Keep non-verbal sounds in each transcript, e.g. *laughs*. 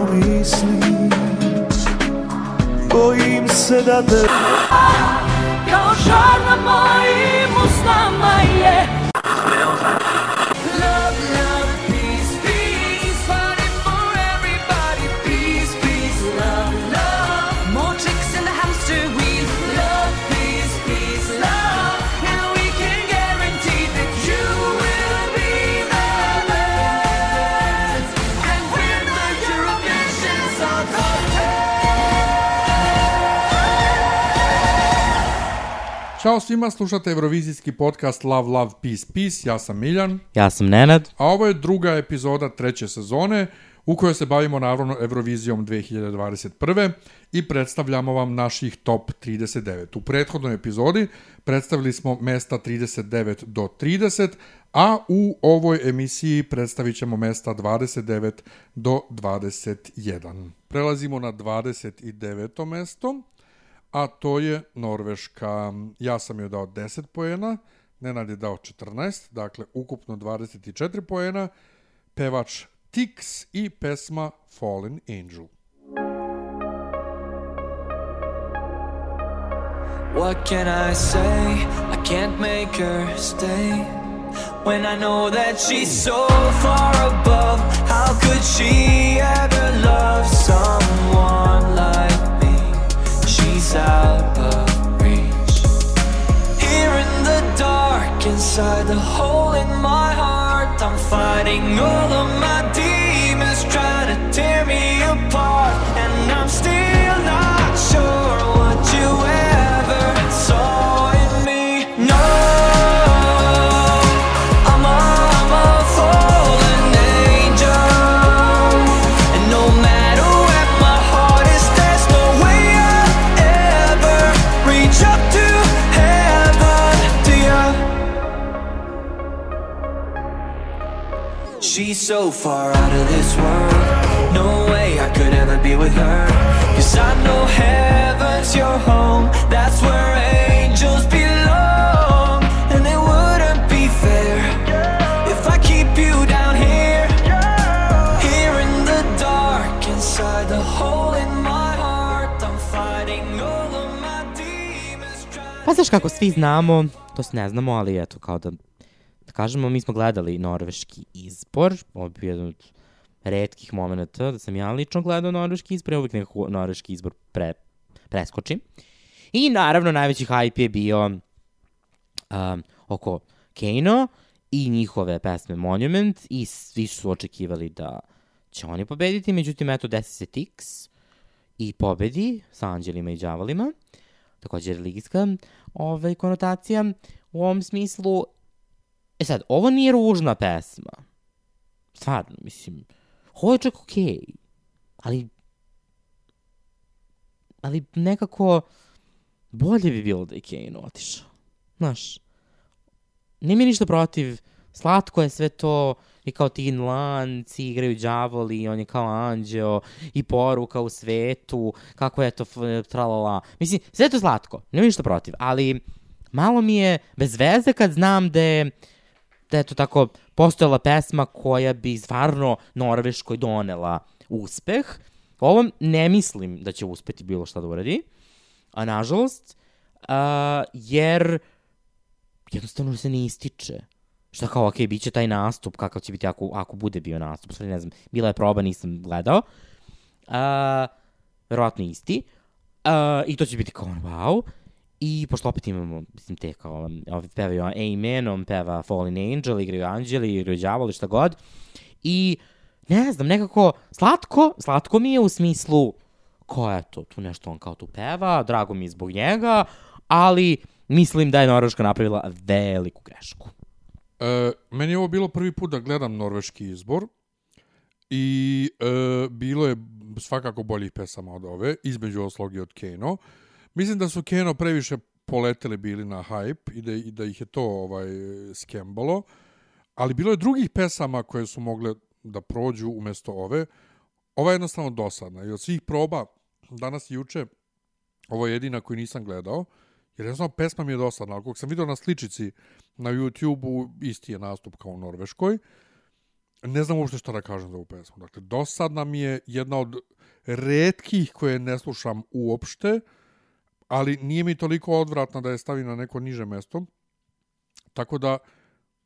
te pomislim Bojim se da te Kao žar na mojim Ćao svima, slušate Eurovizijski podcast Love, Love, Peace, Peace. Ja sam Miljan, Ja sam Nenad. a ovo je druga epizoda treće sezone u kojoj se bavimo naravno Eurovizijom 2021. i predstavljamo vam naših top 39. U prethodnoj epizodi predstavili smo mesta 39 do 30, a u ovoj emisiji predstavit ćemo mesta 29 do 21. Prelazimo na 29. mesto, a to je Norveška. Ja sam joj dao 10 poena, Nenad je dao 14, dakle ukupno 24 poena, pevač Tix i pesma Fallen Angel. What can I say? I can't make her stay. When I know that she's so far above, how could she ever love someone? She's out of reach. Here in the dark, inside the hole in my heart, I'm fighting all of my demons, trying to tear me She's so far out of this world. No way I could ever be with her. Cause I know heaven's your home. That's where angels belong. And it wouldn't be fair if I keep you down here. Here in the dark, inside the hole in my heart. I'm fighting all of my demons. Pa znaš kako svi znamo, to ne znamo, ali eto kao da, da kažemo, mi smo gledali norveški izbor, ovo je jedan od redkih momenta da sam ja lično gledao norveški izbor, ja uvijek nekako norveški izbor pre, preskočim. I naravno najveći hype je bio um, oko Kano i njihove pesme Monument i svi su očekivali da će oni pobediti, međutim eto desi se Tix i pobedi sa anđelima i đavolima, takođe religijska ovaj, konotacija u ovom smislu. E sad, ovo nije ružna pesma. Stvarno, mislim, ovo je čak okej. Okay. Ali, ali nekako bolje bi bilo da je Kane otišao. Znaš, nije mi ništa protiv, slatko je sve to, i kao ti lanci, igraju đavoli, on je kao anđeo, i poruka u svetu, kako je to, tralala. Mislim, sve to slatko, nema ništa protiv, ali malo mi je bez veze kad znam da je, da je to tako postojala pesma koja bi stvarno Norveškoj donela uspeh. Ovom ne mislim da će uspeti bilo šta da uradi, a nažalost, a, jer jednostavno se ne ističe. Šta kao, ok, bit će taj nastup, kakav će biti ako, ako bude bio nastup, sve ne znam, bila je proba, nisam gledao. Uh, verovatno isti. Uh, I to će biti kao, wow. I pošto opet imamo, mislim, te kao, ovi pevaju Amen, on peva Fallen Angel, igraju Anđeli, igraju Đavoli, šta god. I, ne znam, nekako, slatko, slatko mi je u smislu, ko je to, tu nešto on kao tu peva, drago mi je zbog njega, ali mislim da je Norveška napravila veliku grešku. E, meni je ovo bilo prvi put da gledam norveški izbor i e, bilo je svakako boljih pesama od ove, između oslog i od Keno. Mislim da su Keno previše poleteli bili na hype i da, i da ih je to ovaj skembalo, ali bilo je drugih pesama koje su mogle da prođu umesto ove. Ova je jednostavno dosadna i od svih proba danas i juče ovo je jedina koju nisam gledao, jer jednostavno pesma mi je dosadna, ali kog sam vidio na sličici na YouTube-u, isti je nastup kao u Norveškoj, ne znam uopšte šta da kažem za ovu pesmu. Dakle, dosadna mi je jedna od redkih koje ne slušam uopšte, ali nije mi toliko odvratna da je stavim na neko niže mesto. Tako da,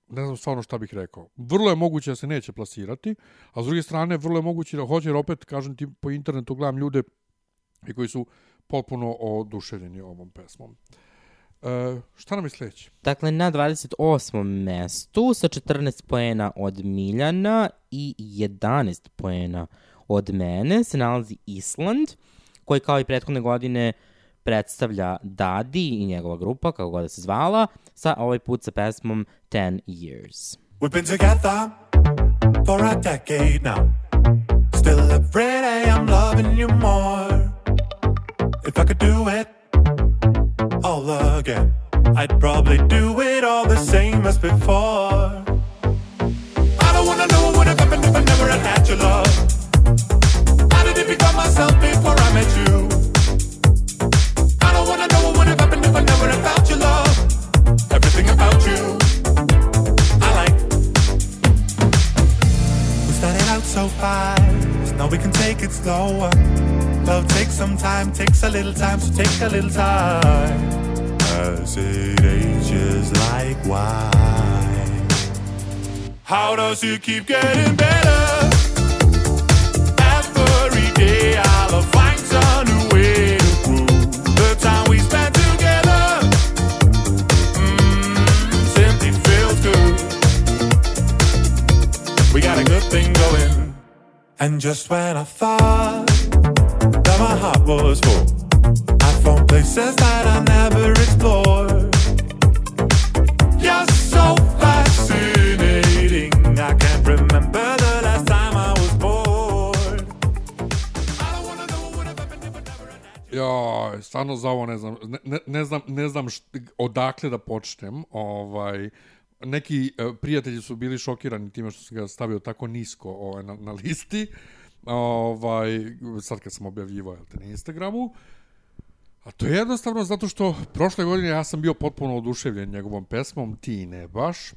ne znam stvarno šta bih rekao. Vrlo je moguće da se neće plasirati, a s druge strane vrlo je moguće da hoće, jer opet, kažem ti, po internetu gledam ljude i koji su potpuno oduševljeni ovom pesmom. E, šta nam je sledeće? Dakle, na 28. mestu sa 14 poena od Miljana i 11 poena od mene se nalazi Island, koji kao i prethodne godine predstavlja Dadi i njegova grupa, kako god da se zvala, sa ovaj put sa pesmom 10 Years. We've been together for a decade now. Still every day I'm loving you more. If I could do it all again, I'd probably do it all the same as before. Does it keep getting better? Every day I'll new to the time we together. Mm, simply feels good. We got a good thing going. And just when I thought that my heart was full, ne ne, znam, ne znam št, odakle da počnem. Ovaj, neki e, prijatelji su bili šokirani time što sam ga stavio tako nisko ovaj, na, na listi. Ovaj, sad kad sam objavljivao na Instagramu. A to je jednostavno zato što prošle godine ja sam bio potpuno oduševljen njegovom pesmom, ti ne baš.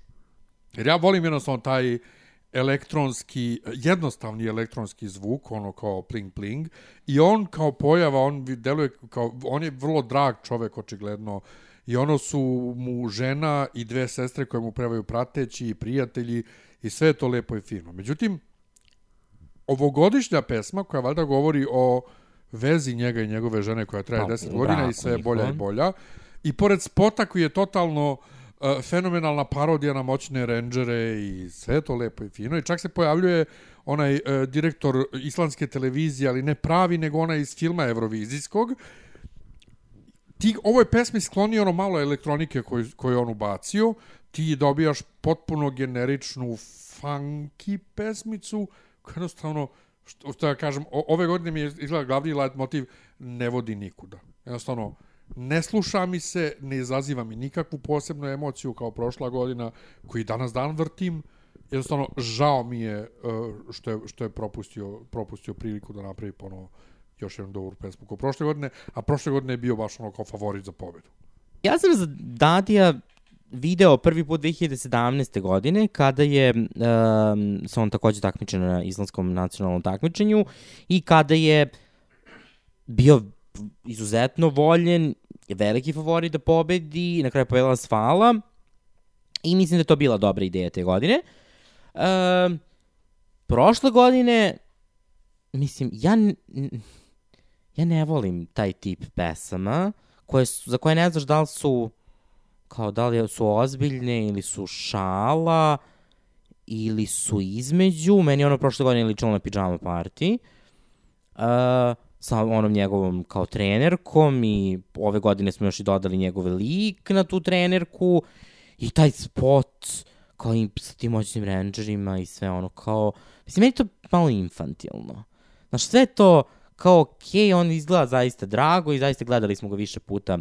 Jer ja volim jednostavno taj elektronski, jednostavni elektronski zvuk, ono kao pling pling, i on kao pojava, on deluje kao, on je vrlo drag čovek očigledno, i ono su mu žena i dve sestre koje mu prevaju prateći i prijatelji i sve to lepo i fino. Međutim, ovogodišnja pesma koja valjda govori o vezi njega i njegove žene koja traje Pa, 10 u godina i sve je bolja i bolja. I pored spota koji je totalno uh, fenomenalna parodija na moćne rendžere i sve to lepo i fino. I čak se pojavljuje onaj uh, direktor islandske televizije, ali ne pravi, nego onaj iz filma Eurovizijskog. Ti ovoj pesmi skloni ono malo elektronike koju, koju on ubacio, ti dobijaš potpuno generičnu funky pesmicu, koja jednostavno, što, što ja kažem, o, ove godine mi je izgleda glavni light motiv ne vodi nikuda. Jednostavno, ne sluša mi se, ne izaziva mi nikakvu posebnu emociju kao prošla godina, koji danas dan vrtim, jednostavno žao mi je uh, što je, što je propustio, propustio priliku da napravi ponovo još jednu dobru pesmu kao prošle godine, a prošle godine je bio baš ono kao favorit za pobedu. Ja sam za Dadija video prvi put 2017. godine kada je um, se on takođe takmičen na islamskom nacionalnom takmičenju i kada je bio izuzetno voljen, veliki favorit da pobedi, na kraju je pobedila Svala i mislim da je to bila dobra ideja te godine. Um, prošle godine, mislim, ja, ja ne volim taj tip pesama koje su, za koje ne znaš da li su kao da li su ozbiljne ili su šala ili su između. Meni je ono prošle godine ličilo na pijama party. Uh, sa onom njegovom kao trenerkom i ove godine smo još i dodali njegov lik na tu trenerku i taj spot kao i sa tim moćnim rangerima i sve ono kao, mislim, meni to malo infantilno. Znaš, sve to kao, okej, okay, on izgleda zaista drago i zaista gledali smo ga više puta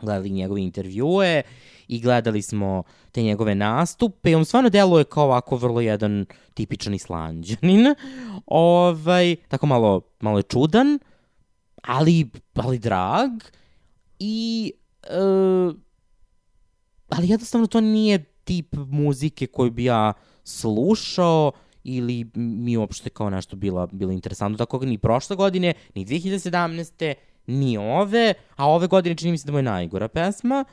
gledali njegove intervjue i gledali smo te njegove nastupe i on stvarno deluje kao ovako vrlo jedan tipičan islanđanin. *laughs* Ovaj, tako malo, malo je čudan, ali, ali drag i uh, ali jednostavno to nije tip muzike koju bi ja slušao ili mi uopšte kao nešto bila, bilo interesantno. Tako ni prošle godine, ni 2017. ni ove, a ove godine čini mi se da mu je najgora pesma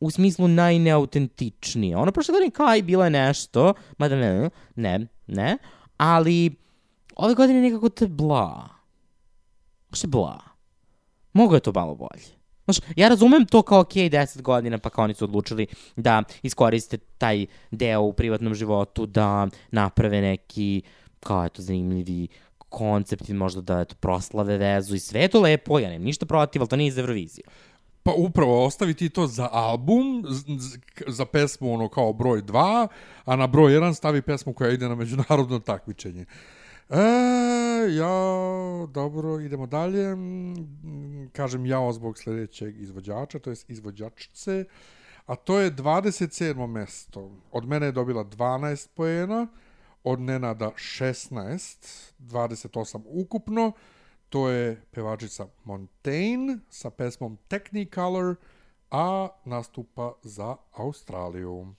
u smislu najneautentičnije. Ono prošle godine kao i bila je nešto, mada ne, ne, ne, ali ove godine nekako te bla. Je bla. Mogu je to malo bolje. Znaš, ja razumem to kao ok, 10 godina, pa kao oni su odlučili da iskoriste taj deo u privatnom životu, da naprave neki, kao eto, zanimljivi koncept i možda da eto, proslave vezu i sve je to lepo, ja nemam ništa protiv, ali to nije iz Eurovizije. Pa upravo, ostavi ti to za album, za pesmu ono kao broj 2, a na broj 1 stavi pesmu koja ide na međunarodno *laughs* takmičenje. E, ja, dobro, idemo dalje. Kažem jao zbog sledećeg izvođača, to je izvođačice, a to je 27. mesto. Od mene je dobila 12 poena, od Nenada 16, 28 ukupno. To je pevačica Montaigne sa pesmom Technicolor, a nastupa za Australiju.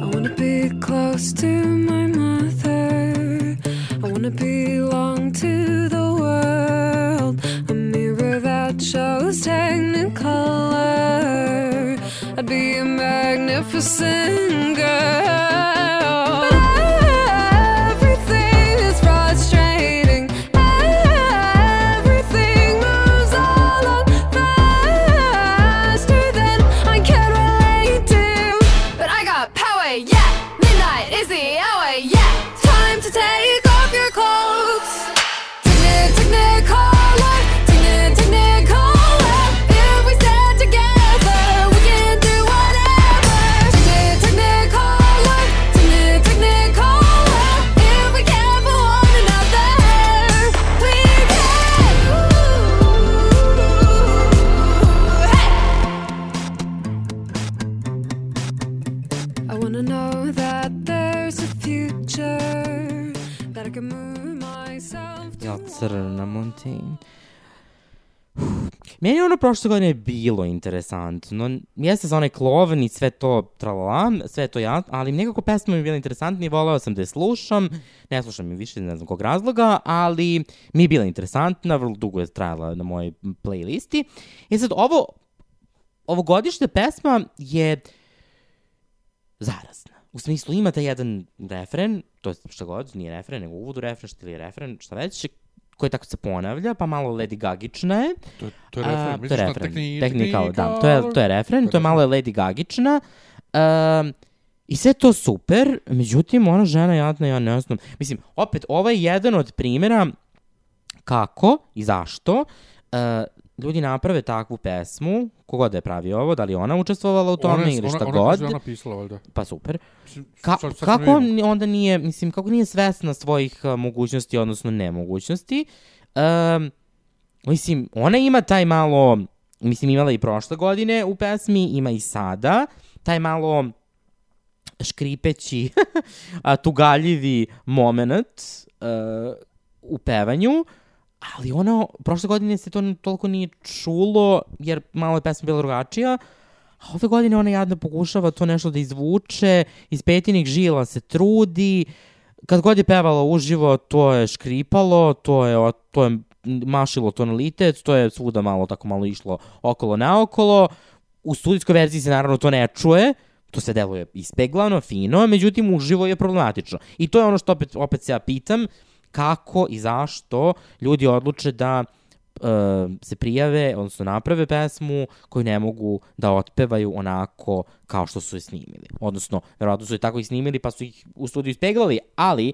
I wanna be close to I'd be a magnificent girl. Meni je ono prošle godine bilo interesantno. Jeste za onaj klovan i sve to tralala, sve to ja, ali nekako pesma mi je bila interesantna i volao sam da je slušam. Ne slušam je više, ne znam kog razloga, ali mi je bila interesantna, vrlo dugo je trajala na mojoj playlisti. I sad ovo, ovogodišnja pesma je zarazna. U smislu imate jedan refren, to je šta god, nije refren, nego uvod u refren, ili je refren, šta već, koji tako se ponavlja, pa malo Lady Gagična je. To to je A, refren. to Misliš je refren. tehni- Technical, da, to je, to je refren, to je malo Lady Gagična. Um, I sve to super, međutim, ona žena jadna, ja ne znam. Mislim, opet, ovo je jedan od primjera kako i zašto uh, ljudi naprave takvu pesmu, kogod da je pravio ovo, da li ona učestvovala u tome Ona ili šta ona, god, Ona, ona pisala, valjda. pa super. Ka, sad- sad kako on onda nije, mislim, kako nije svesna svojih uh, mogućnosti, odnosno nemogućnosti. Um, mislim, ona ima taj malo, mislim, imala i prošle godine u pesmi, ima i sada, taj malo škripeći, *laughs* tugaljivi moment uh, u pevanju, ali ono, prošle godine se to toliko nije čulo, jer malo je pesma bila drugačija, a ove godine ona jadno pokušava to nešto da izvuče, iz petinih žila se trudi, kad god je pevala uživo, to je škripalo, to je, to je mašilo tonalitet, to je svuda malo tako malo išlo okolo naokolo. U studijskoj verziji se naravno to ne čuje, to se deluje ispeglano, fino, međutim uživo je problematično. I to je ono što opet, opet se ja pitam, kako i zašto ljudi odluče da e, se prijave, odnosno naprave pesmu koju ne mogu da otpevaju onako kao što su je snimili. Odnosno, verovatno su je tako i snimili pa su ih u studiju ispeglali, ali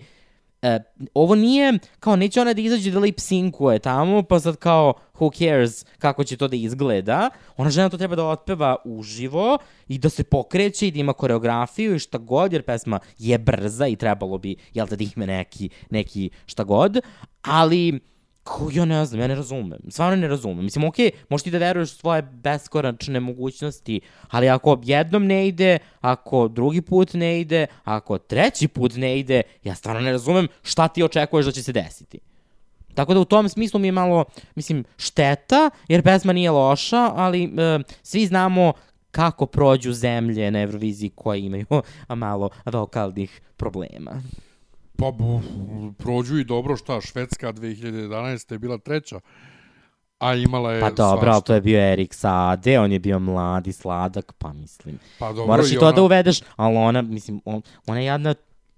e, ovo nije, kao neće ona da izađe da lip sinkuje tamo, pa sad kao who cares kako će to da izgleda. Ona žena to treba da otpeva uživo i da se pokreće i da ima koreografiju i šta god, jer pesma je brza i trebalo bi, jel da, ima neki, neki šta god, ali Ko, ja ne znam, ja ne razumem. Stvarno ne razumem. Mislim, okej, možeš ti da veruješ u svoje beskoračne mogućnosti, ali ako jednom ne ide, ako drugi put ne ide, ako treći put ne ide, ja stvarno ne razumem šta ti očekuješ da će se desiti. Tako da u tom smislu mi je malo, mislim, šteta, jer pesma nije loša, ali e, svi znamo kako prođu zemlje na Euroviziji koje imaju malo vokalnih problema. Pa prođu i dobro šta, Švedska 2011. je bila treća, a imala je Pa dobro, ali svašta. to je bio Erik Sade, on je bio mladi, sladak, pa mislim. Pa dobro, Moraš i to ona- da uvedeš, ali ona, mislim, on, ona je jedna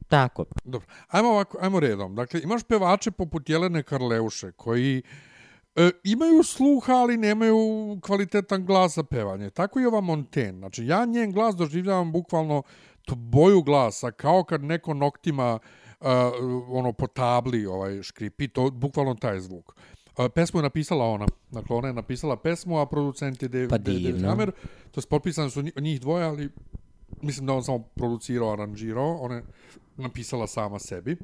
tako. Dobro, ajmo ovako, ajmo redom. Dakle, imaš pevače poput Jelene Karleuše, koji e, imaju sluha, ali nemaju kvalitetan glas za pevanje. Tako i ova Montaigne. Znači, ja njen glas doživljavam bukvalno tu boju glasa, kao kad neko noktima uh, ono po tabli ovaj škripi, to bukvalno taj zvuk. Uh, pesmu je napisala ona. Dakle, ona je napisala pesmu, a producent je David, Pa David. Hammer. To je potpisani su nji- njih dvoje, ali mislim da on samo producirao, aranžirao. Ona je napisala sama sebi.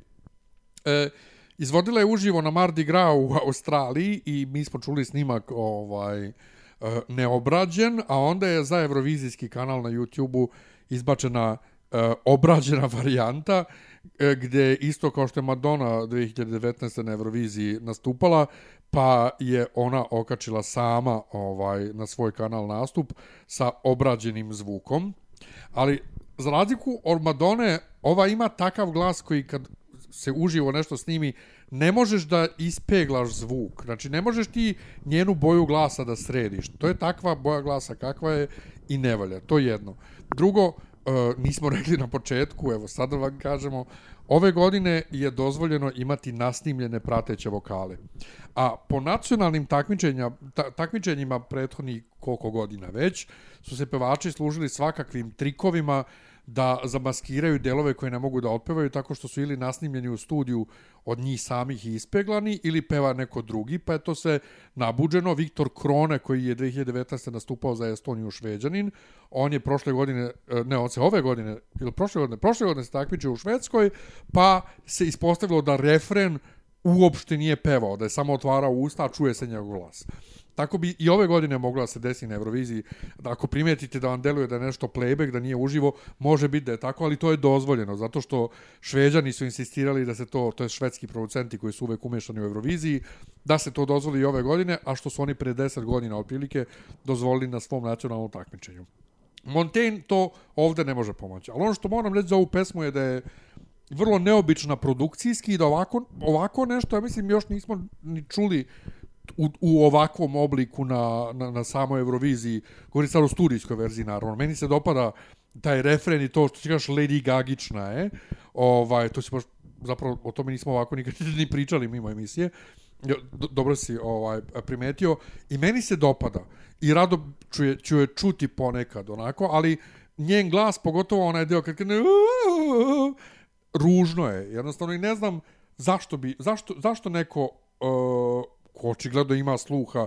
E, izvodila je uživo na Mardi Gras u Australiji i mi smo čuli snimak ovaj e, neobrađen, a onda je za Eurovizijski kanal na YouTubeu izbačena e, obrađena varijanta gde isto kao što je Madonna 2019. na Euroviziji nastupala, pa je ona okačila sama ovaj na svoj kanal nastup sa obrađenim zvukom. Ali za razliku od Madone, ova ima takav glas koji kad se uživo nešto snimi, ne možeš da ispeglaš zvuk. Znači, ne možeš ti njenu boju glasa da središ. To je takva boja glasa kakva je i ne valja. To je jedno. Drugo, e, nismo *laughs* rekli na početku, evo sada vam kažemo, ove godine je dozvoljeno imati nasnimljene prateće vokale. A po nacionalnim takmičenja, ta, takmičenjima prethodnih koliko godina već, su se pevači služili svakakvim trikovima da zamaskiraju delove koje ne mogu da otpevaju tako što su ili nasnimljeni u studiju od njih samih i ispeglani ili peva neko drugi, pa je to sve nabuđeno. Viktor Krone koji je 2019. nastupao za Estoniju šveđanin, on je prošle godine, e, ne, on se ove godine, ili prošle godine, prošle godine se takmičio u Švedskoj, pa se ispostavilo da refren uopšte nije pevao, da je samo otvarao usta, a čuje se njegov glas. Tako bi i ove godine mogla da se desi na Euroviziji, da ako primetite da vam deluje da je nešto playback, da nije uživo, može biti da je tako, ali to je dozvoljeno, zato što šveđani su insistirali da se to, to je švedski producenti koji su uvek umešani u Euroviziji, da se to dozvoli i ove godine, a što su oni pre 10 godina otprilike dozvolili na svom nacionalnom takmičenju. Montaigne to ovde ne može pomoći. Ali ono što moram reći za ovu pesmu je da je vrlo neobična produkcijski i da ovako, ovako nešto, ja mislim, još nismo ni čuli u, u ovakvom obliku na, na, na samoj Euroviziji. Govorim sad o studijskoj verziji, naravno. Meni se dopada taj refren i to što ti kažeš Lady Gagična je. Ovaj, to si baš, zapravo o tome nismo ovako nikad *laughs* ni pričali mimo emisije. Do- Dobro si ovaj primetio i meni se dopada i rado ću je, ću je čuti ponekad onako, ali njen glas, pogotovo onaj deo kad krene ružno je. Jednostavno i ne znam zašto bi zašto zašto neko uh, ko očigledno ima sluha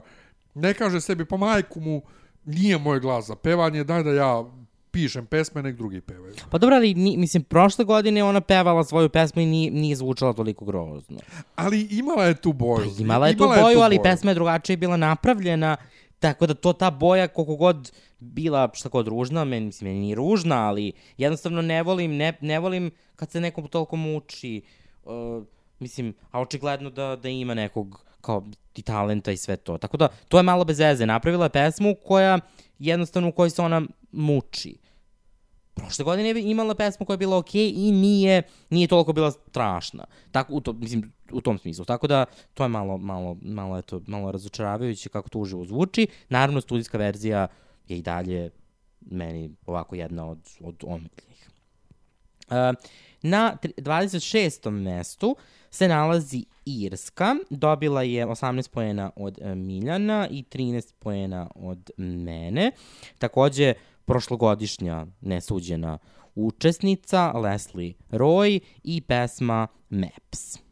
ne kaže sebi pa majku mu nije moj glas za pevanje, daj da ja pišem pesme, nek drugi pevaju. Pa dobro, ali ni, mislim, prošle godine ona pevala svoju pesmu i nije, nije zvučala toliko grozno. Ali imala je tu boju. Pa imala je tu boju, ali pesma je drugačije bila napravljena, tako da to ta boja koliko god bila šta god ružna, meni, mislim, meni nije ružna, ali jednostavno ne volim, ne, ne volim kad se nekom toliko muči, uh, mislim, a očigledno da, da ima nekog kao i talenta i sve to. Tako da, to je malo bez veze. Napravila je pesmu koja, jednostavno u kojoj se ona muči. Prošle godine je imala pesmu koja je bila okej okay i nije, nije toliko bila strašna. Tako, u, to, mislim, u tom smislu. Tako da, to je malo, malo, malo, eto, malo razočaravajuće kako to uživo zvuči. Naravno, studijska verzija je i dalje meni ovako jedna od, od omiljenih. Uh, na tri- 26. mestu se nalazi Irska. Dobila je 18 poena od e, Miljana i 13 poena od mene. Takođe, prošlogodišnja nesuđena učesnica Leslie Roy i pesma Maps.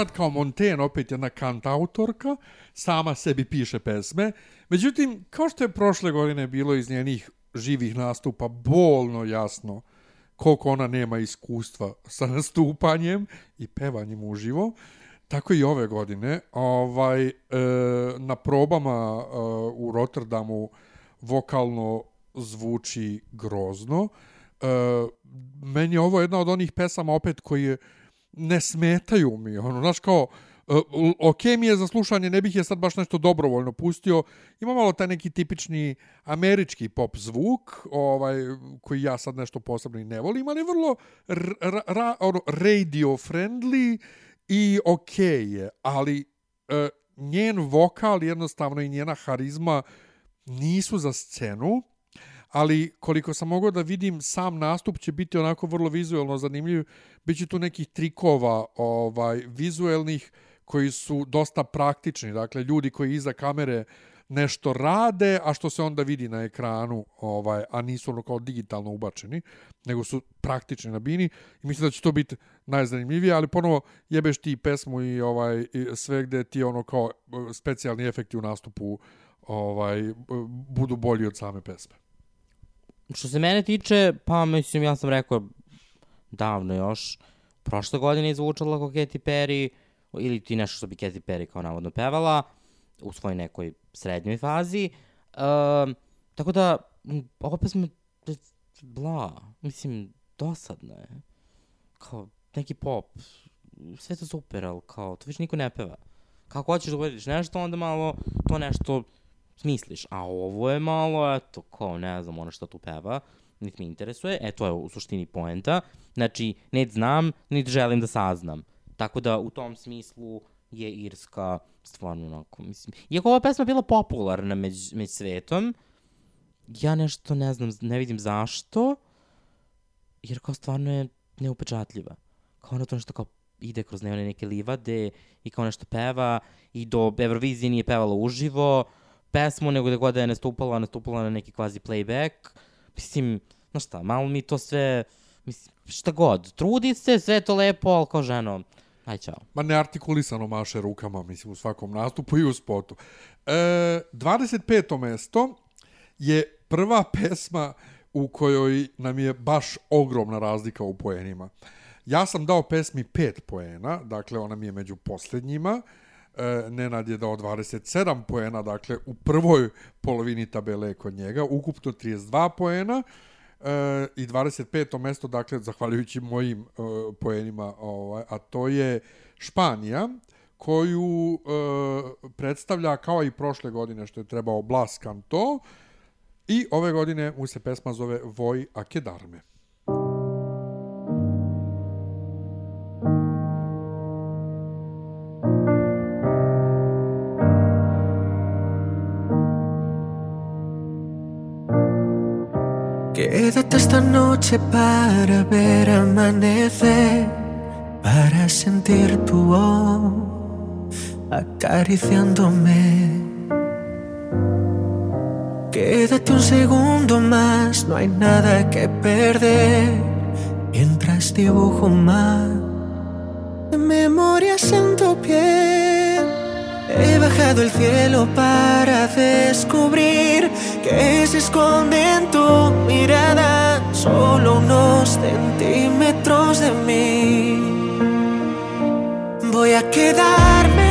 Sad kao Montaigne, opet jedna kantautorka, sama sebi piše pesme. Međutim, kao što je prošle godine bilo iz njenih živih nastupa bolno jasno koliko ona nema iskustva sa nastupanjem i pevanjem uživo, tako i ove godine. Ovaj, e, na probama e, u Rotterdamu vokalno zvuči grozno. E, meni je ovo jedna od onih pesama opet koji je ne smetaju mi, ono, znaš kao, e, ok mi je za slušanje, ne bih je sad baš nešto dobrovoljno pustio, ima malo taj neki tipični američki pop zvuk, ovaj, koji ja sad nešto posebno i ne volim, ali vrlo ra, ra, radio friendly i ok je, ali e, njen vokal jednostavno i njena harizma nisu za scenu, ali koliko sam mogao da vidim, sam nastup će biti onako vrlo vizuelno zanimljiv. Biće tu nekih trikova ovaj vizuelnih koji su dosta praktični. Dakle, ljudi koji iza kamere nešto rade, a što se onda vidi na ekranu, ovaj, a nisu ono kao digitalno ubačeni, nego su praktični na bini. I mislim da će to biti najzanimljivije, ali ponovo jebeš ti pesmu i ovaj i sve gde ti ono kao e, specijalni efekti u nastupu ovaj e, budu bolji od same pesme. Što se mene tiče, pa mislim, ja sam rekao davno još, prošle godine je zvučala kao Katy Perry, ili ti nešto što bi Katy Perry kao navodno pevala, u svojoj nekoj srednjoj fazi. Um, tako da, pesma je bla, mislim, dosadna je. Kao neki pop, sve to super, ali kao, to više niko ne peva. Kako hoćeš da uradiš nešto, onda malo to nešto smisliš. A ovo je malo, eto, kao, ne znam, ono što tu peva, niti me interesuje. E, to je u suštini poenta. Znači, niti znam, niti želim da saznam. Tako da, u tom smislu je Irska stvarno onako, mislim... Iako ova pesma bila popularna među, među svetom, ja nešto ne znam, ne vidim zašto, jer kao stvarno je neupečatljiva. Kao ono to nešto kao ide kroz one neke livade i kao nešto peva i do Eurovizije nije pevala uživo pesmu, nego da god da je nastupala, nastupala na neki kvazi playback. Mislim, znaš šta, malo mi to sve, mislim, šta god, trudi se, sve to lepo, ali kao ženo, aj čao. Ma neartikulisano maše rukama, mislim, u svakom nastupu i u spotu. E, 25. mesto je prva pesma u kojoj nam je baš ogromna razlika u poenima. Ja sam dao pesmi 5 poena, dakle ona mi je među posljednjima. E, Nenad je dao 27 poena, dakle u prvoj polovini tabele je kod njega, ukupno 32 poena e, i 25. mesto, dakle, zahvaljujući mojim e, poenima, ovaj, a to je Španija, koju e, predstavlja kao i prošle godine što je trebao Blas Canto i ove godine mu se pesma zove Voj a Quédate esta noche para ver amanecer, para sentir tu voz acariciándome. Quédate un segundo más, no hay nada que perder, mientras dibujo más de memorias en tu piel. He bajado el cielo para descubrir que se esconde en tu mirada solo unos centímetros de mí. Voy a quedarme,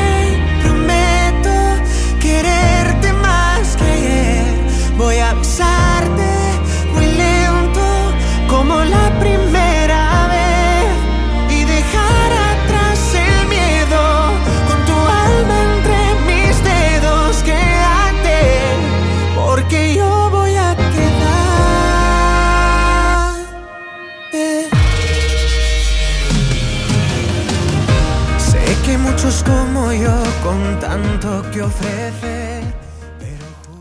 con tanto que ofrecer.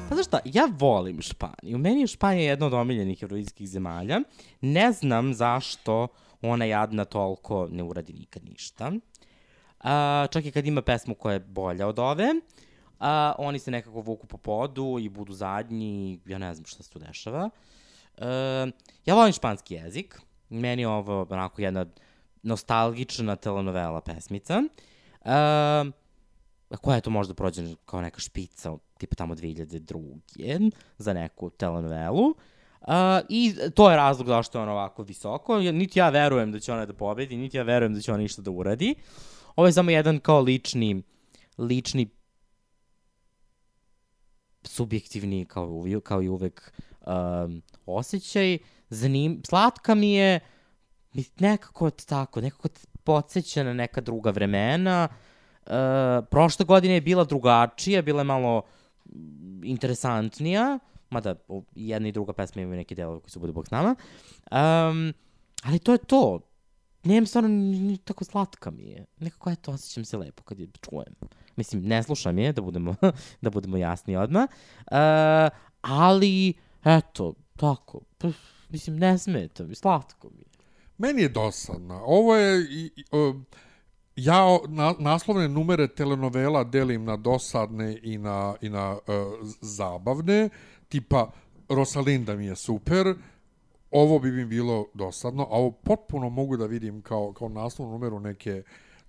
Pa znaš šta, ja volim Španiju. Meni je Španija jedna od omiljenih eurovizijskih zemalja. Ne znam zašto ona jadna toliko ne uradi nikad ništa. A, čak i kad ima pesmu koja je bolja od ove, a, oni se nekako vuku po podu i budu zadnji, ja ne znam šta se tu dešava. E, ja volim španski jezik. Meni je ovo onako jedna nostalgična telenovela pesmica. Um, koja je to možda prođe kao neka špica, tipa tamo 2002. za neku telenovelu. Uh, I to je razlog zašto je on ovako visoko. Niti ja verujem da će ona da pobedi, niti ja verujem da će ona ništa da uradi. Ovo je samo jedan kao lični, lični subjektivni kao, kao i uvek um, osjećaj. Zanim, slatka mi je nekako tako, nekako podsjeća na neka druga vremena. Uh, prošle godine je bila drugačija, bila je malo interesantnija, mada jedna i druga pesma imaju neke delove koji su bude bog s nama. Um, ali to je to. Nemam stvarno ni, tako slatka mi je. Nekako eto, osjećam se lepo kad je čujem. Mislim, ne slušam je, da budemo, *laughs* da budemo jasni odmah. Uh, ali, eto, tako. Pff, mislim, ne smeta mi, slatko mi je. Meni je dosadna. Ovo je... i- i, o, ja na, naslovne numere telenovela delim na dosadne i na, i na uh, zabavne. Tipa, Rosalinda mi je super, ovo bi mi bilo dosadno, a ovo potpuno mogu da vidim kao, kao naslovnu numeru neke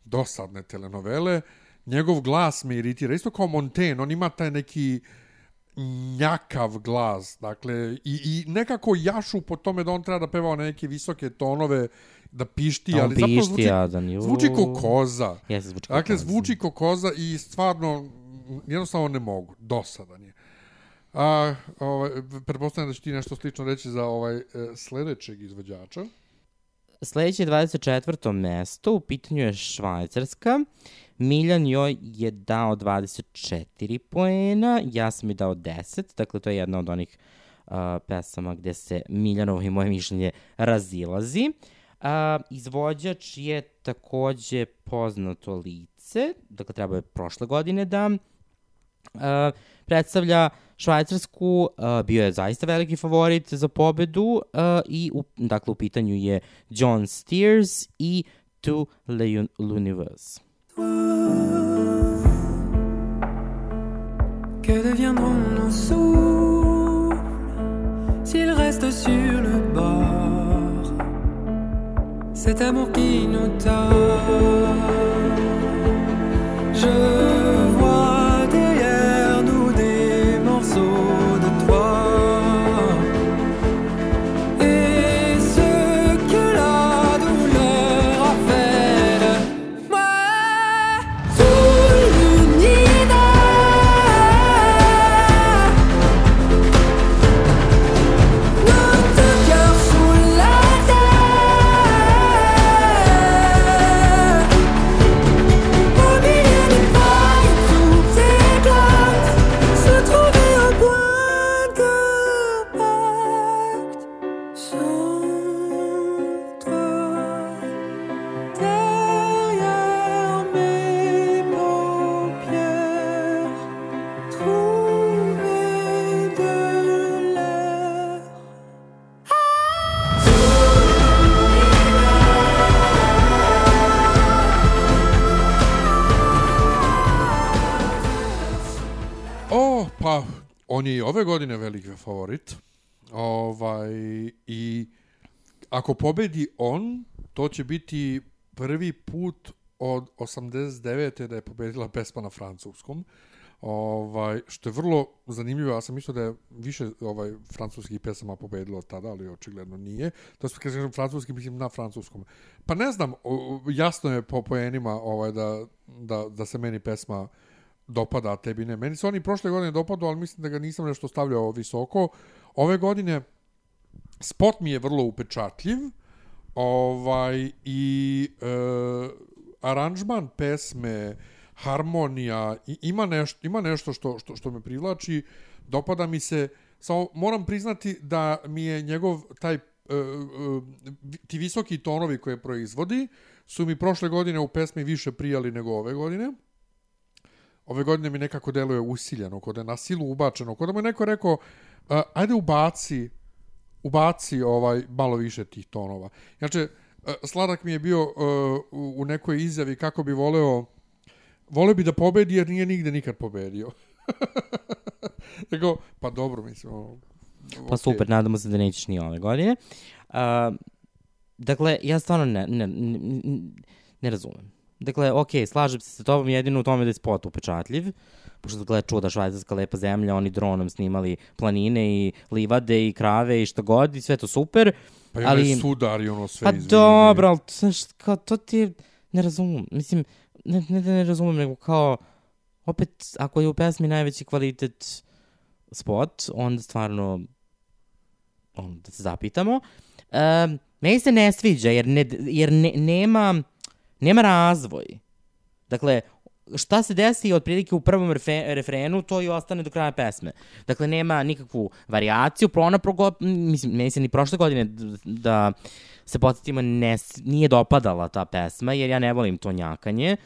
dosadne telenovele. Njegov glas me iritira, isto kao Montaigne, on ima taj neki njakav glas, dakle, i, i nekako jašu po tome da on treba da peva neke visoke tonove, da pišti, A on ali zapravo pišti zvuči, jadan, ju. zvuči ko koza. Jeste, zvuči kao Dakle, zvuči ko koza i stvarno jednostavno ne mogu. Dosadan je. A, ovaj, pretpostavljam da će ti nešto slično reći za ovaj e, sledećeg izvođača. Sledeće je 24. mesto, u pitanju je Švajcarska. Miljan joj je dao 24 poena, ja sam joj dao 10, dakle to je jedna od onih uh, pesama gde se Miljanovo i moje mišljenje razilazi. Uh, izvođač je takođe poznato lice, dakle treba je prošle godine da uh, predstavlja Švajcarsku, uh, bio je zaista veliki favorit za pobedu uh, i u, dakle u pitanju je John Steers i To l'Universe. Que deviendront nos souffles s'ils restent sur le bord? Cet amour qui nous tord. Je je i ove godine veliki favorit. Ovaj, I ako pobedi on, to će biti prvi put od 89. da je pobedila pesma na francuskom. Ovaj, što je vrlo zanimljivo, ja sam mislio da je više ovaj francuskih pesama pobedilo tada, ali očigledno nije. To je kad kažem francuski, mislim na francuskom. Pa ne znam, jasno je po poenima ovaj, da, da, da se meni pesma dopada, a tebi ne. Meni se oni prošle godine dopadao, ali mislim da ga nisam nešto stavljao visoko. Ove godine spot mi je vrlo upečatljiv ovaj, i e, aranžman pesme, harmonija, i, ima, nešto, ima nešto što, što, što me privlači, dopada mi se, samo moram priznati da mi je njegov taj e, e, ti visoki tonovi koje proizvodi su mi prošle godine u pesmi više prijali nego ove godine ove godine mi nekako deluje usiljeno, kod je na silu ubačeno, kod da mu je neko rekao, uh, ajde ubaci, ubaci ovaj malo više tih tonova. Znači, uh, Sladak mi je bio uh, u, u nekoj izjavi kako bi voleo, voleo bi da pobedi jer nije nigde nikad pobedio. *laughs* Nego, pa dobro, mislim, ono, Pa okej. super, nadamo se da nećeš ni ove godine. Uh, dakle, ja stvarno ne, ne, ne, ne razumem. Dakle, ok, slažem se sa tobom jedino u tome da je spot upečatljiv, pošto gleda čuda švajcarska lepa zemlja, oni dronom snimali planine i livade i krave i šta god i sve to super. Pa ali... ali, sudar i ono sve pa izvini. dobro, ali to, znaš, kao, to ti je, ne razumem, mislim, ne, ne da ne razumem, nego kao, opet, ako je u pesmi najveći kvalitet spot, onda stvarno, on, da se zapitamo. Um, meni se ne sviđa, jer, ne, jer ne, nema, nema razvoj. Dakle, šta se desi otprilike u prvom refe, refrenu, to i ostane do kraja pesme. Dakle, nema nikakvu varijaciju, pro ona progo, mislim, meni se ni prošle godine da se podsjetimo ne, nije dopadala ta pesma, jer ja ne volim to njakanje,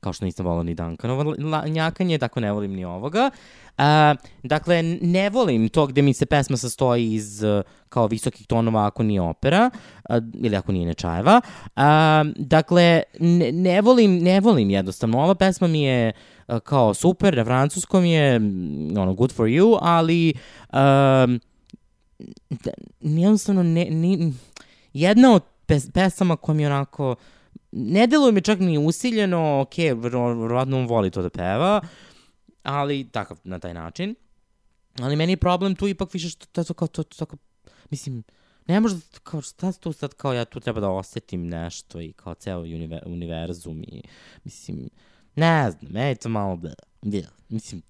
kao što nisam volao ni Duncanovo njakanje, tako ne volim ni ovoga. A, dakle, ne volim to gde mi se pesma sastoji iz uh, kao visokih tonova ako nije opera a, ili ako nije Nečajeva. A, dakle, ne, ne, volim, ne volim jednostavno. Ova pesma mi je a, kao super, na francuskom je mm, ono, good for you, ali da, jednostavno ne, ni, jedna od pes, pesama koja mi onako ne deluje mi čak ni usiljeno, ok, vero- verovatno on voli to da peva, ali takav, na taj način. Ali meni je problem tu ipak više što to, to, kao, to, to, tako, mislim, ne može, da- kao, šta tu sad, kao ja tu treba da osetim nešto i kao ceo univer, univerzum i, mislim, ne znam, meni to malo da, da, mislim,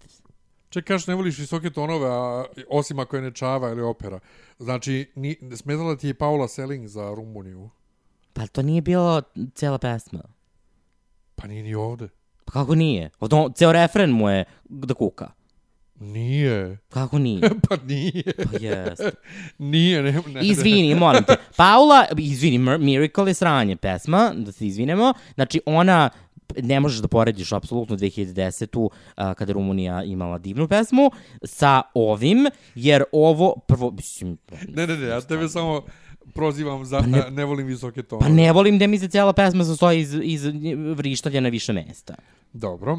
Ček, kažeš ne voliš visoke tonove, a, osim ako je nečava ili opera. Znači, ni, smetala ti je Paula Selling za Rumuniju? Pa to nije bilo cela pesma. Pa nije ni ovde. Pa kako nije? Od, ceo refren mu je da kuka. Nije. Kako nije? *laughs* pa nije. Pa jest. *laughs* nije, ne, ne. Izvini, molim te. Paula, izvini, Mir- Miracle je sranje pesma, da se izvinemo. Znači, ona ne možeš da porediš apsolutno 2010-u a, kada je Rumunija imala divnu pesmu sa ovim, jer ovo prvo, mislim, Ne, ne, ne, ja tebe samo prozivam za ne- ne, ne volim visoke tonove. pa ne volim da mi se cijela pesma sastoji iz, iz vrištalja na više mesta. Dobro.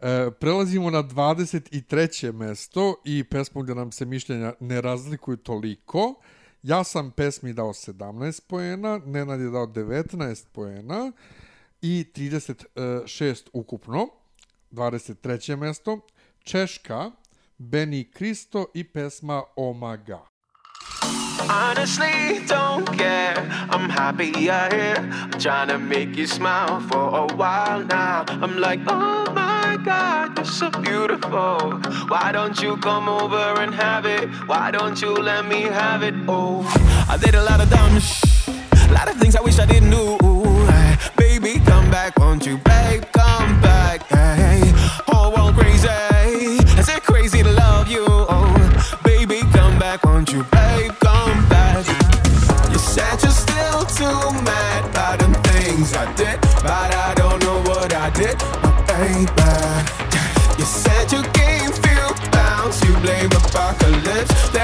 E, prelazimo na 23. mesto i pesmu gde nam se mišljenja ne razlikuju toliko. Ja sam pesmi dao 17 poena, Nenad je dao 19 poena i 36 ukupno. 23. mesto. Češka, Beni Kristo i pesma Omaga. Honestly, don't care. I'm happy here. I'm trying to make you smile for a while now. I'm like, oh my god, you're so beautiful. Why don't you come over and have it? Why don't you let me have it? Oh, I did a lot of dumb sh- a lot of things I wish I didn't do. Hey, baby, come back, won't you, babe? Come back. Hey, whole world crazy. Too mad about the things I did, but I don't know what I did, my baby. You said you gave few pounds, you blame apocalypse.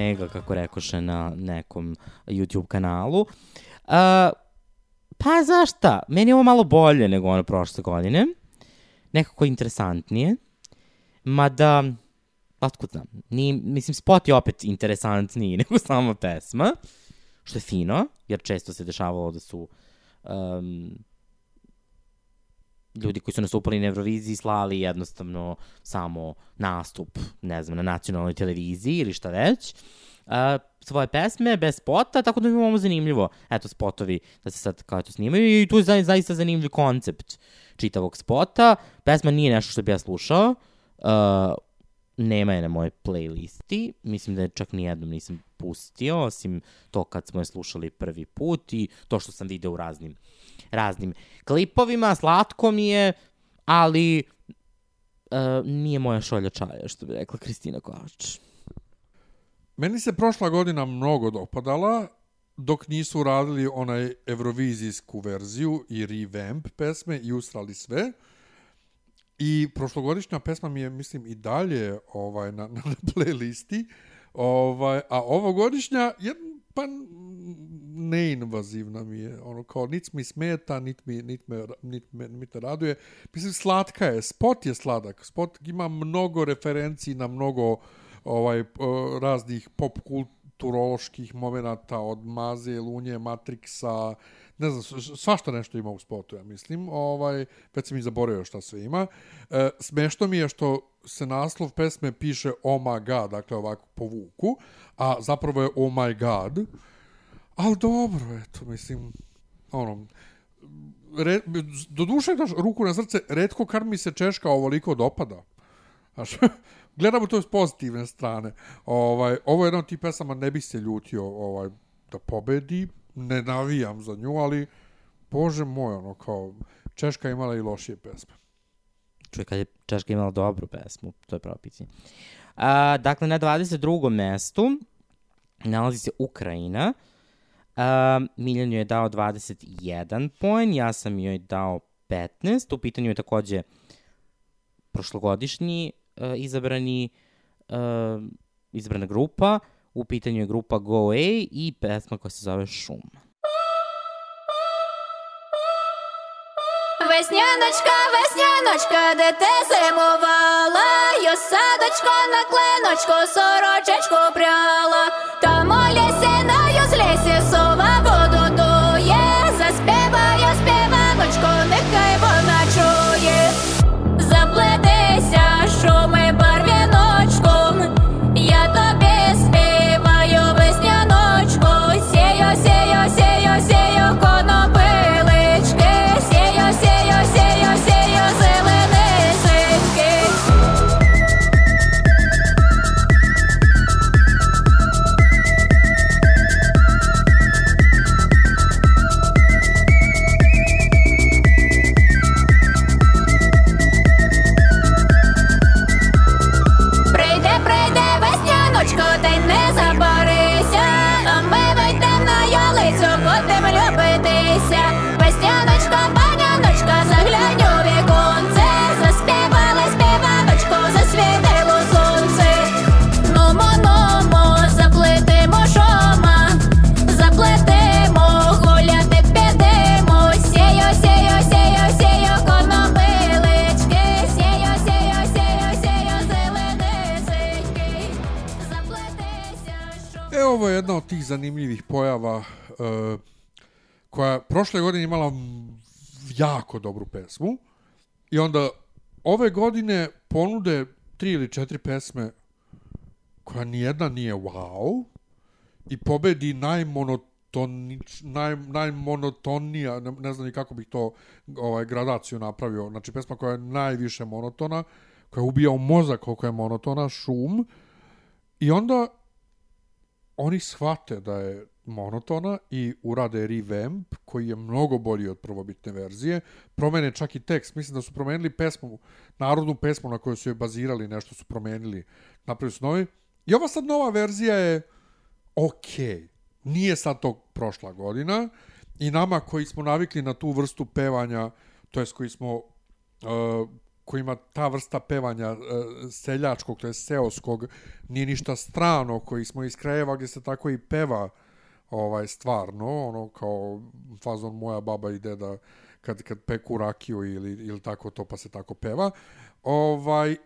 Ili Omega, kako rekoše na nekom YouTube kanalu. Uh, pa znaš šta, meni je ovo malo bolje nego ono prošle godine. Nekako interesantnije. Mada, otkud znam, ni, mislim, spot je opet interesantniji *laughs* nego sama pesma, što je fino, jer često se dešavalo da su um, ljudi koji su nastupali na Euroviziji slali jednostavno samo nastup, ne znam, na nacionalnoj televiziji ili šta već, uh, svoje pesme bez spota, tako da mi ovo zanimljivo. Eto, spotovi da se sad kao eto snimaju i tu je za, zaista zanimljiv koncept čitavog spota. Pesma nije nešto što bi ja slušao, uh, nema je na mojoj playlisti, mislim da je čak nijednom nisam pustio, osim to kad smo je slušali prvi put i to što sam video u raznim, raznim klipovima, slatko mi je, ali uh, nije moja šolja čaja, što bi rekla Kristina Kovač. Meni se prošla godina mnogo dopadala dok nisu uradili onaj evrovizijsku verziju i revamp pesme i usrali sve. I prošlogodišnja pesma mi je, mislim, i dalje ovaj, na, *laughs* na playlisti. Ovaj, a ovogodišnja je pa neinvazivna mi je. Ono kao, nit mi smeta, nit mi, nit me, nit me, nit me raduje. Mislim, slatka je. Spot je sladak. Spot ima mnogo referenciji na mnogo ovaj, raznih pop kulturoloških momenata od Maze, Lunje, Matrixa, ne znam, svašta nešto ima u spotu, ja mislim. Ovaj, već sam i zaboravio šta sve ima. E, smešno mi je što se naslov pesme piše Oh my god, dakle ovako po vuku, a zapravo je Oh my god. Ali dobro, eto, mislim, ono, re, do duše, daš ruku na srce, redko kad mi se Češka ovoliko dopada. Znaš, *laughs* gledamo to s pozitivne strane. Ovaj, ovo je jedna od tih pesama, ne bih se ljutio ovaj, da pobedi, ne navijam za nju, ali bože moj, ono, kao, Češka je imala i lošije pesme. Čuj, kad je Češka imala dobru pesmu, to je pravo pitanje. A, dakle, na 22. mestu nalazi se Ukrajina. A, Miljan joj je dao 21 poen, ja sam joj dao 15. U pitanju je takođe prošlogodišnji uh, izabrani uh, izabrana grupa. U pitanju je grupa Go A i pesma koja se zove Šum. Весняночка, весняночка, де ти зимувала, я садочко на кленочку, сорочечку пряла, там у лісі на юзлісі сова воду дує, заспіває співаночку, нехай jako dobru pesmu. I onda ove godine ponude tri ili četiri pesme koja nijedna nije wow i pobedi najmonotonič, naj, najmonotonija, ne, ne znam ni kako bih to ovaj, gradaciju napravio, znači pesma koja je najviše monotona, koja ubija u mozak koliko je monotona, šum, i onda oni shvate da je monotona i urade revamp koji je mnogo bolji od prvobitne verzije. Promene čak i tekst. Mislim da su promenili pesmu, narodnu pesmu na kojoj su je bazirali, nešto su promenili. Napravili su novi. I ova sad nova verzija je ok. Nije sad to prošla godina. I nama koji smo navikli na tu vrstu pevanja, to jest koji smo uh, kojima ta vrsta pevanja uh, seljačkog, to je seoskog, nije ništa strano, koji smo iz krajeva gdje se tako i peva ovaj stvarno, ono kao fazon moja baba i deda kad, kad peku rakiju ili, ili tako to pa se tako peva. Ovaj,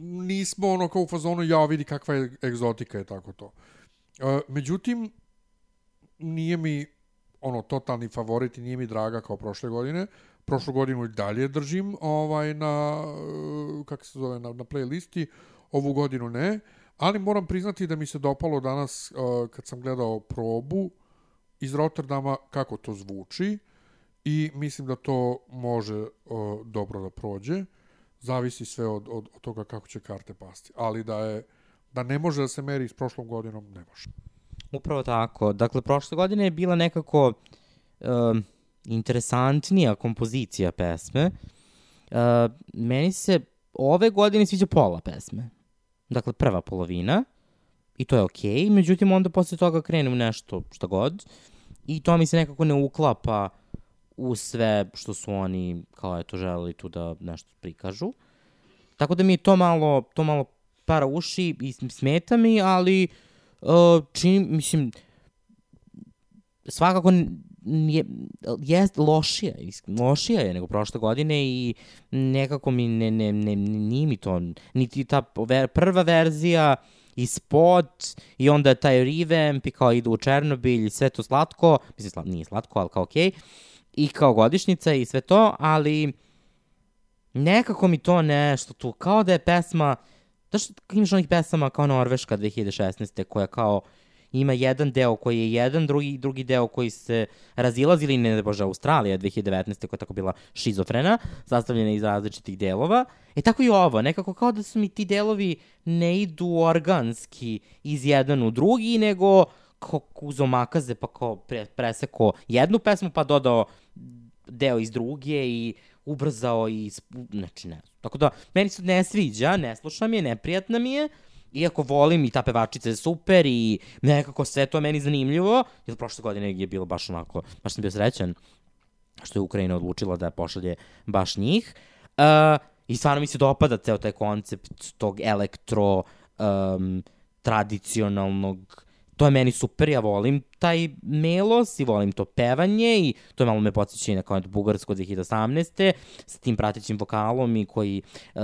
nismo ono kao u fazonu, ja vidi kakva je egzotika i tako to. E, međutim, nije mi ono totalni favorit i nije mi draga kao prošle godine. Prošlu godinu i dalje držim ovaj na e, kako se zove na, na playlisti, ovu godinu ne, ali moram priznati da mi se dopalo danas uh, kad sam gledao probu iz Rotterdama kako to zvuči i mislim da to može uh, dobro da prođe. Zavisi sve od, od, od toga kako će karte pasti. Ali da je da ne može da se meri s prošlom godinom, ne može. Upravo tako. Dakle, prošle godine je bila nekako um, interesantnija kompozicija pesme. Uh, meni se ove godine sviđa pola pesme. Dakle, prva polovina i to je okej, okay. međutim onda posle toga krene u nešto šta god i to mi se nekako ne uklapa u sve što su oni kao eto želeli tu da nešto prikažu. Tako da mi je to malo, to malo para uši i smeta mi, ali uh, čini, mislim, svakako je, je lošija, lošija je nego prošle godine i nekako mi ne, ne, ne, nije mi to, niti ta ver, prva verzija i spot i onda taj revamp i kao idu u Černobilj i sve to slatko, mislim slat, nije slatko, ali kao okej, i kao godišnjica i sve to, ali nekako mi to nešto tu, kao da je pesma, znaš, imaš onih pesama kao Norveška 2016. koja kao ima jedan deo koji je jedan, drugi, drugi deo koji se razilazi ili ne bože Australija 2019. koja je tako bila šizofrena, sastavljena iz različitih delova. E tako i ovo, nekako kao da su mi ti delovi ne idu organski iz jedan u drugi, nego kao uzo makaze pa kao pre, preseko jednu pesmu pa dodao deo iz druge i ubrzao i, znači ne. Tako da, meni se ne sviđa, ne slušam je, neprijatna mi je, iako volim i ta pevačica je super i nekako sve to je meni zanimljivo, jer prošle godine je bilo baš onako, baš sam bio srećan što je Ukrajina odlučila da pošalje baš njih. Uh, I stvarno mi se dopada ceo taj koncept tog elektro um, tradicionalnog to je meni super, ja volim taj melos i volim to pevanje i to je malo me podsjeća i na kao Bugarsko 2018. s tim pratećim vokalom i koji uh,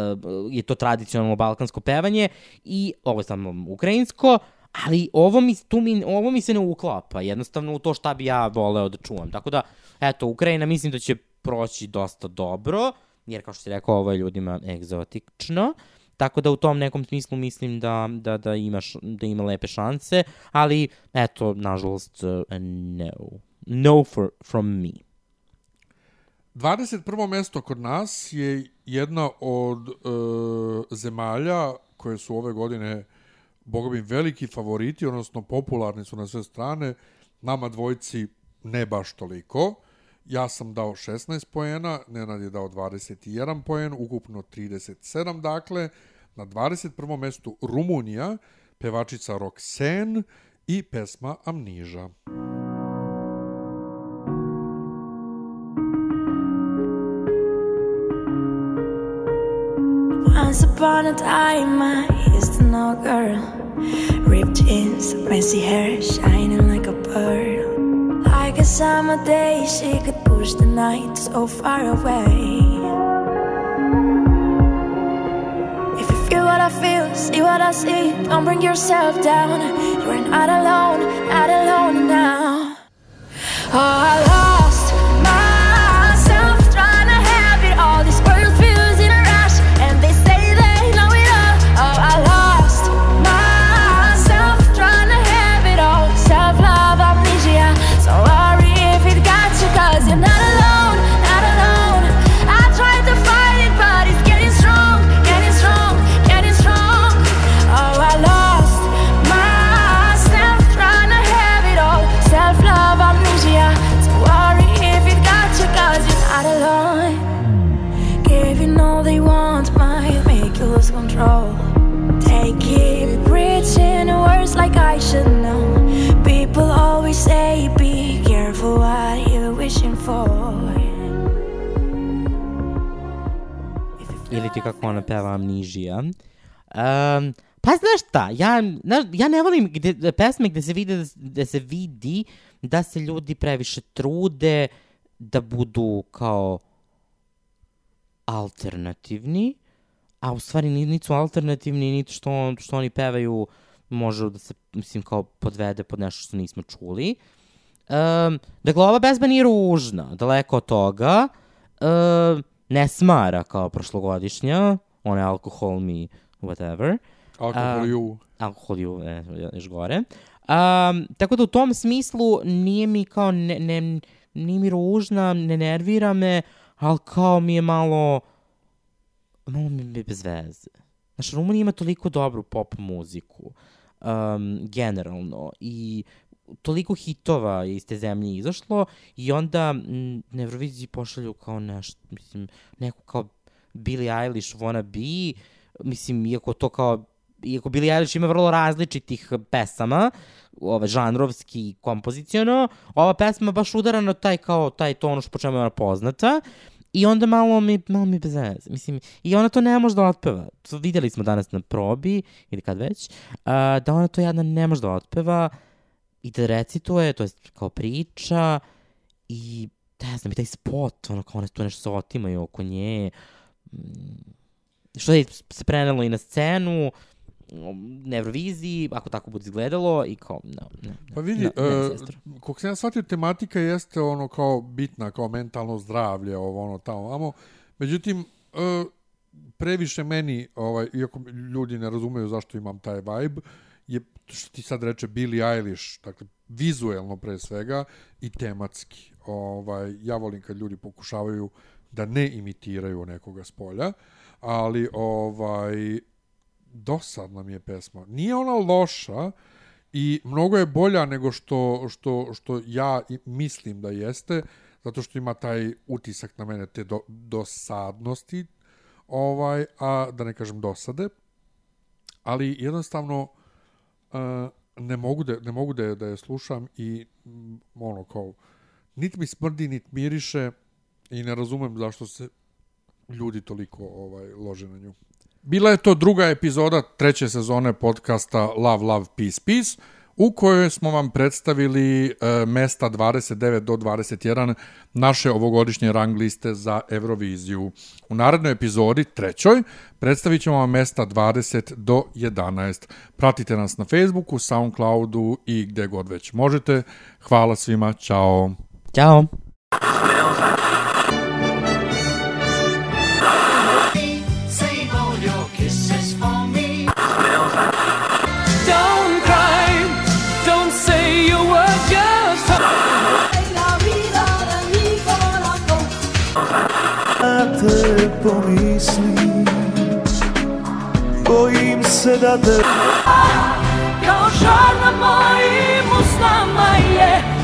je to tradicionalno balkansko pevanje i ovo je samo ukrajinsko, ali ovo mi, tu mi, ovo mi se ne uklapa jednostavno u to šta bi ja voleo da čuvam. Tako da, eto, Ukrajina mislim da će proći dosta dobro, jer kao što si rekao, ovo je ljudima egzotično. Tako da u tom nekom smislu mislim da, da, da, imaš, da ima lepe šanse, ali eto, nažalost, uh, no. No for, from me. 21. mesto kod nas je jedna od e, zemalja koje su ove godine boga veliki favoriti, odnosno popularni su na sve strane, nama dvojci ne baš toliko. Ja sam dao 16 poena, Nenad je dao 21 poen, ukupno 37 dakle. Na 21. mestu Rumunija, pevačica Roxanne i pesma Amniža. Once upon a time, I used to know a girl. Ripped jeans, messy hair, shining like a pearl. Summer day, she could push the night so far away. If you feel what I feel, see what I see, don't bring yourself down. You're not alone, not alone now. Oh, I Amnizija. Um, pa znaš šta, ja, znaš, ja ne volim gde, pesme gde se, vide, gde se vidi da se ljudi previše trude da budu kao alternativni, a u stvari ni- niti su alternativni, niti što, što oni pevaju može da se, mislim, kao podvede pod nešto što nismo čuli. Um, dakle, ova pesma nije ružna, daleko od toga. Um, ne smara kao prošlogodišnja, ona je alkohol mi, whatever. Alkohol you. Alkohol you, e, još gore. Um, tako da u tom smislu nije mi kao, ne, ne, nije mi ružna, ne nervira me, ali kao mi je malo, malo mi je bez veze. Znaš, Rumunija ima toliko dobru pop muziku, um, generalno, i toliko hitova je iz te zemlje izašlo i onda m, na Euroviziji pošalju kao nešto, mislim, neku kao Billie Eilish wanna be, mislim, iako to kao iako Billie Eilish ima vrlo različitih pesama, ove, žanrovski i kompoziciono, ova pesma baš udara na taj kao, taj ton što po čemu je ona poznata. I onda malo mi, malo mi bez. Mislim, i ona to ne može da otpeva. To videli smo danas na probi, ili kad već, a, da ona to jedna ne može da otpeva i da recituje, to je kao priča i ne znam, i taj spot, ono kao one tu nešto se otimaju oko nje, mm, što je se prenelo i na scenu, na Euroviziji, ako tako bude izgledalo, i kao, no, ne, ne, Pa vidi, no, ne, koliko sam ja shvatio, tematika jeste ono kao bitna, kao mentalno zdravlje, ovo ono tamo, vamo. Međutim, e, previše meni, ovaj, iako ljudi ne razumeju zašto imam taj vibe, je, što ti sad reče, Billie Eilish, dakle, vizuelno pre svega i tematski. Ovaj, ja volim kad ljudi pokušavaju da ne imitiraju nekoga s polja, ali ovaj, dosadna mi je pesma. Nije ona loša i mnogo je bolja nego što, što, što ja mislim da jeste, zato što ima taj utisak na mene te do, dosadnosti, ovaj, a da ne kažem dosade, ali jednostavno uh, ne mogu da, ne mogu da, je- da je slušam i ono kao nit mi smrdi, nit miriše i ne razumem zašto se ljudi toliko ovaj lože na nju. Bila je to druga epizoda treće sezone podcasta Love, Love, Peace, Peace, u kojoj smo vam predstavili e, mesta 29 do 21 naše ovogodišnje rang liste za Euroviziju. U narednoj epizodi, trećoj, predstavit ćemo vam mesta 20 do 11. Pratite nas na Facebooku, Soundcloudu i gde god već možete. Hvala svima, čao! Ćao! pomisliš Bojim se da te... Kao žar na mojim usnama je